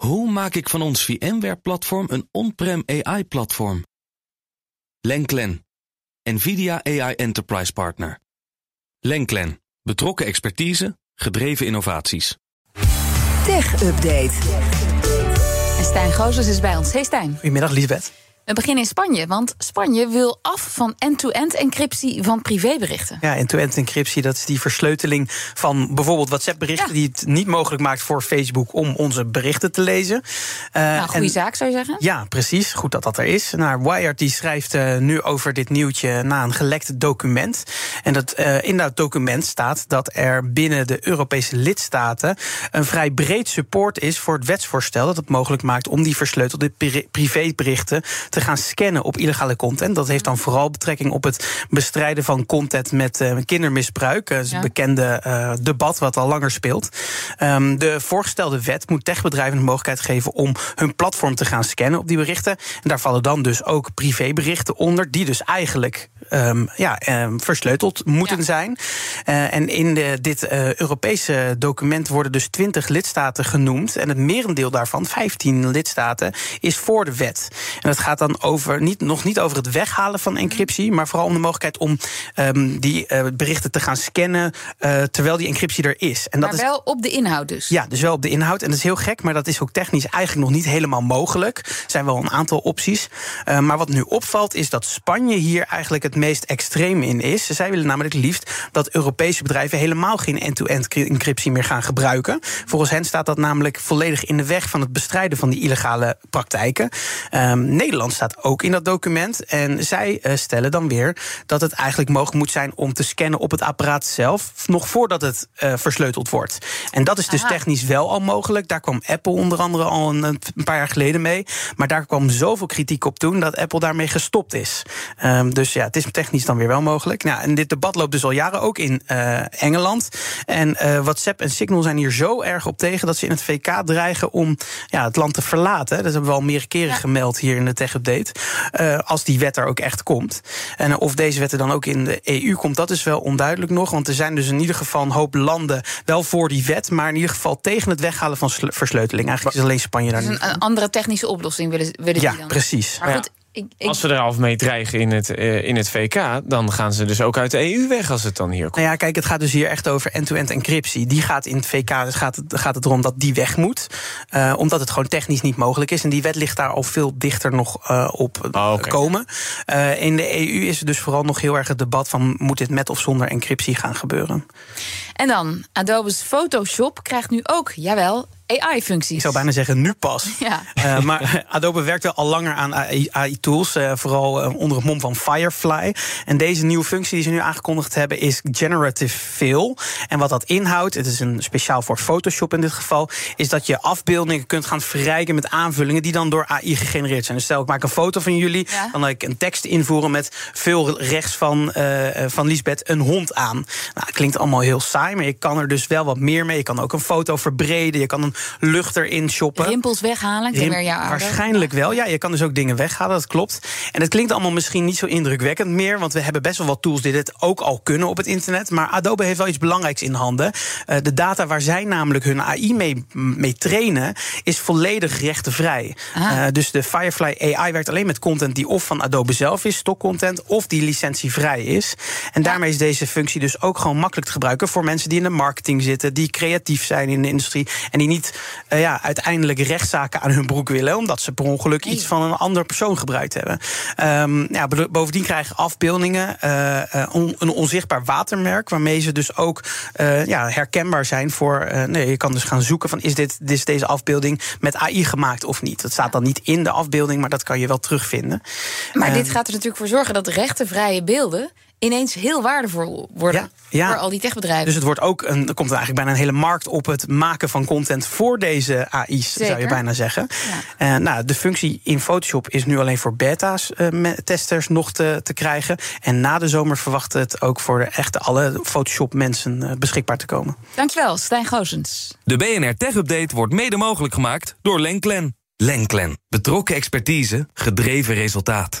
Hoe maak ik van ons VMware-platform een on-prem AI-platform? Lenklen, NVIDIA AI Enterprise Partner. Lenklen, betrokken expertise, gedreven innovaties. Tech Update. En Stijn Gozes is bij ons. Hey Stijn. Goedemiddag, Lisbeth. We beginnen in Spanje, want Spanje wil af van end-to-end encryptie van privéberichten. Ja, end-to-end encryptie, dat is die versleuteling van bijvoorbeeld WhatsApp-berichten, Ja. die het niet mogelijk maakt voor Facebook om onze berichten te lezen. Eh, nou, goede zaak zou je zeggen? Ja, precies. Goed dat dat er is. Nou, Wired die schrijft eh, nu over dit nieuwtje na een gelekt document. En dat, eh, in dat document staat dat er binnen de Europese lidstaten een vrij breed support is voor het wetsvoorstel dat het mogelijk maakt om die versleutelde pri- privéberichten te gaan scannen op illegale content. Dat heeft dan vooral betrekking op het bestrijden van content met eh, kindermisbruik. Eh, Dat is Ja. een bekende eh, debat wat al langer speelt. Ehm, de voorgestelde wet moet techbedrijven de mogelijkheid geven om hun platform te gaan scannen op die berichten. En daar vallen dan dus ook privéberichten onder, die dus eigenlijk ehm, ja, ehm, versleuteld moeten Ja. zijn. Eh, en in de, dit eh, Europese document worden dus 20 lidstaten genoemd. En het merendeel daarvan, 15 lidstaten, is voor de wet. En dat gaat dan over, niet, nog niet over het weghalen van encryptie, maar vooral om de mogelijkheid om ehm, die eh, berichten te gaan scannen terwijl die encryptie er is. En dat maar is wel op de inhoud dus. ja, dus wel op de inhoud. En dat is heel gek, maar dat is ook technisch eigenlijk nog niet helemaal mogelijk. Er zijn wel een aantal opties. Maar wat nu opvalt, is dat Spanje hier eigenlijk het meest extreem in is. Zij willen namelijk liefst dat Europese bedrijven helemaal geen end-to-end encryptie meer gaan gebruiken. Volgens hen staat dat namelijk volledig in de weg van het bestrijden van die illegale praktijken. Um, Nederland staat ook in dat document. En zij uh, stellen dan weer dat het eigenlijk mogelijk moet zijn om te scannen op het apparaat zelf, nog voordat het uh, versleuteld wordt. En dat is dus Aha. technisch wel al mogelijk. Daar kwam Apple onder andere al een, een, paar jaar geleden mee. Maar daar kwam zoveel kritiek op toen dat Apple daarmee gestopt is. Um, dus ja, het is technisch dan weer wel mogelijk. Nou, en dit debat loopt dus al jaren ook in uh, Engeland. En uh, WhatsApp en Signal zijn hier zo erg op tegen dat ze in het VK dreigen om ja, het land te verlaten. Dat hebben we al meerdere keren ja. gemeld hier in de Tech Update. Uh, als die wet er ook echt komt. En of deze wet er dan ook in de EU komt, dat is wel onduidelijk nog. Want er zijn dus in ieder geval een hoop landen wel voor die wet, maar in ieder geval tegen het weghalen van versleuteling. Eigenlijk is alleen Spanje daar dus niet. Een andere technische oplossing willen, willen ja, die dan. precies. Maar goed, ik, ik... Als we er al mee dreigen in het, uh, in het VK, dan gaan ze dus ook uit de EU weg als het dan hier komt. Nou ja, kijk, het gaat dus hier echt over end-to-end encryptie. Die gaat in het VK, dus gaat het, gaat het erom dat die weg moet. Uh, omdat het gewoon technisch niet mogelijk is. En die wet ligt daar al veel dichter nog uh, op oh, okay. komen. Uh, in de EU is het dus vooral nog heel erg het debat van moet dit met of zonder encryptie gaan gebeuren. En dan, Adobe's Photoshop krijgt nu ook, jawel, AI-functies. Ik zou bijna zeggen nu pas. Ja. Uh, maar Adobe werkt wel al langer aan AI-tools, uh, vooral uh, onder het mom van Firefly. En deze nieuwe functie die ze nu aangekondigd hebben is Generative Fill. En wat dat inhoudt, het is een speciaal voor Photoshop in dit geval, is dat je afbeeldingen kunt gaan verrijken met aanvullingen die dan door AI gegenereerd zijn. Dus stel ik maak een foto van jullie, ja. dan wil ik een tekst invoeren met veel rechts van, van Lisbeth een hond aan. Nou, klinkt allemaal heel saai, maar je kan er dus wel wat meer mee. Je kan ook een foto verbreden, je kan een lucht erin shoppen. Rimpels weghalen, Rim, weer Waarschijnlijk wel, ja. Je kan dus ook dingen weghalen, dat klopt. En het klinkt allemaal misschien niet zo indrukwekkend meer... want we hebben best wel wat tools die dit ook al kunnen op het internet. Maar Adobe heeft wel iets belangrijks in handen. Uh, de data waar zij namelijk hun AI mee, mee trainen... is volledig rechtenvrij. Uh, dus de Firefly AI werkt alleen met content die of van Adobe zelf is... stokcontent, of die licentievrij is. En daarmee is deze functie dus ook gewoon makkelijk te gebruiken... voor mensen die in de marketing zitten, die creatief zijn in de industrie... en die niet uh, ja, uiteindelijk rechtszaken aan hun broek willen, omdat ze per ongeluk iets van een ander persoon gebruikt hebben. Um, ja, bovendien krijgen afbeeldingen uh, on, een onzichtbaar watermerk, waarmee ze dus ook uh, ja, herkenbaar zijn voor. nee, je kan dus gaan zoeken van is dit, is deze afbeelding met AI gemaakt of niet. Dat staat dan niet in de afbeelding, maar dat kan je wel terugvinden. Maar dit gaat er natuurlijk voor zorgen dat rechtenvrije beelden ineens heel waardevol worden ja, ja. voor al die techbedrijven. Dus het wordt ook een, er komt eigenlijk bijna een hele markt op het maken van content voor deze AI's, Zeker. zou je bijna zeggen. Ja. Uh, nou, de functie in Photoshop is nu alleen voor beta's uh, testers nog te, te krijgen. En na de zomer verwacht het ook voor de echte alle Photoshop mensen uh, beschikbaar te komen. Dankjewel, Stijn Goosens. De BNR Tech Update wordt mede mogelijk gemaakt door Lenklen. Lenklen. Betrokken expertise, gedreven resultaat.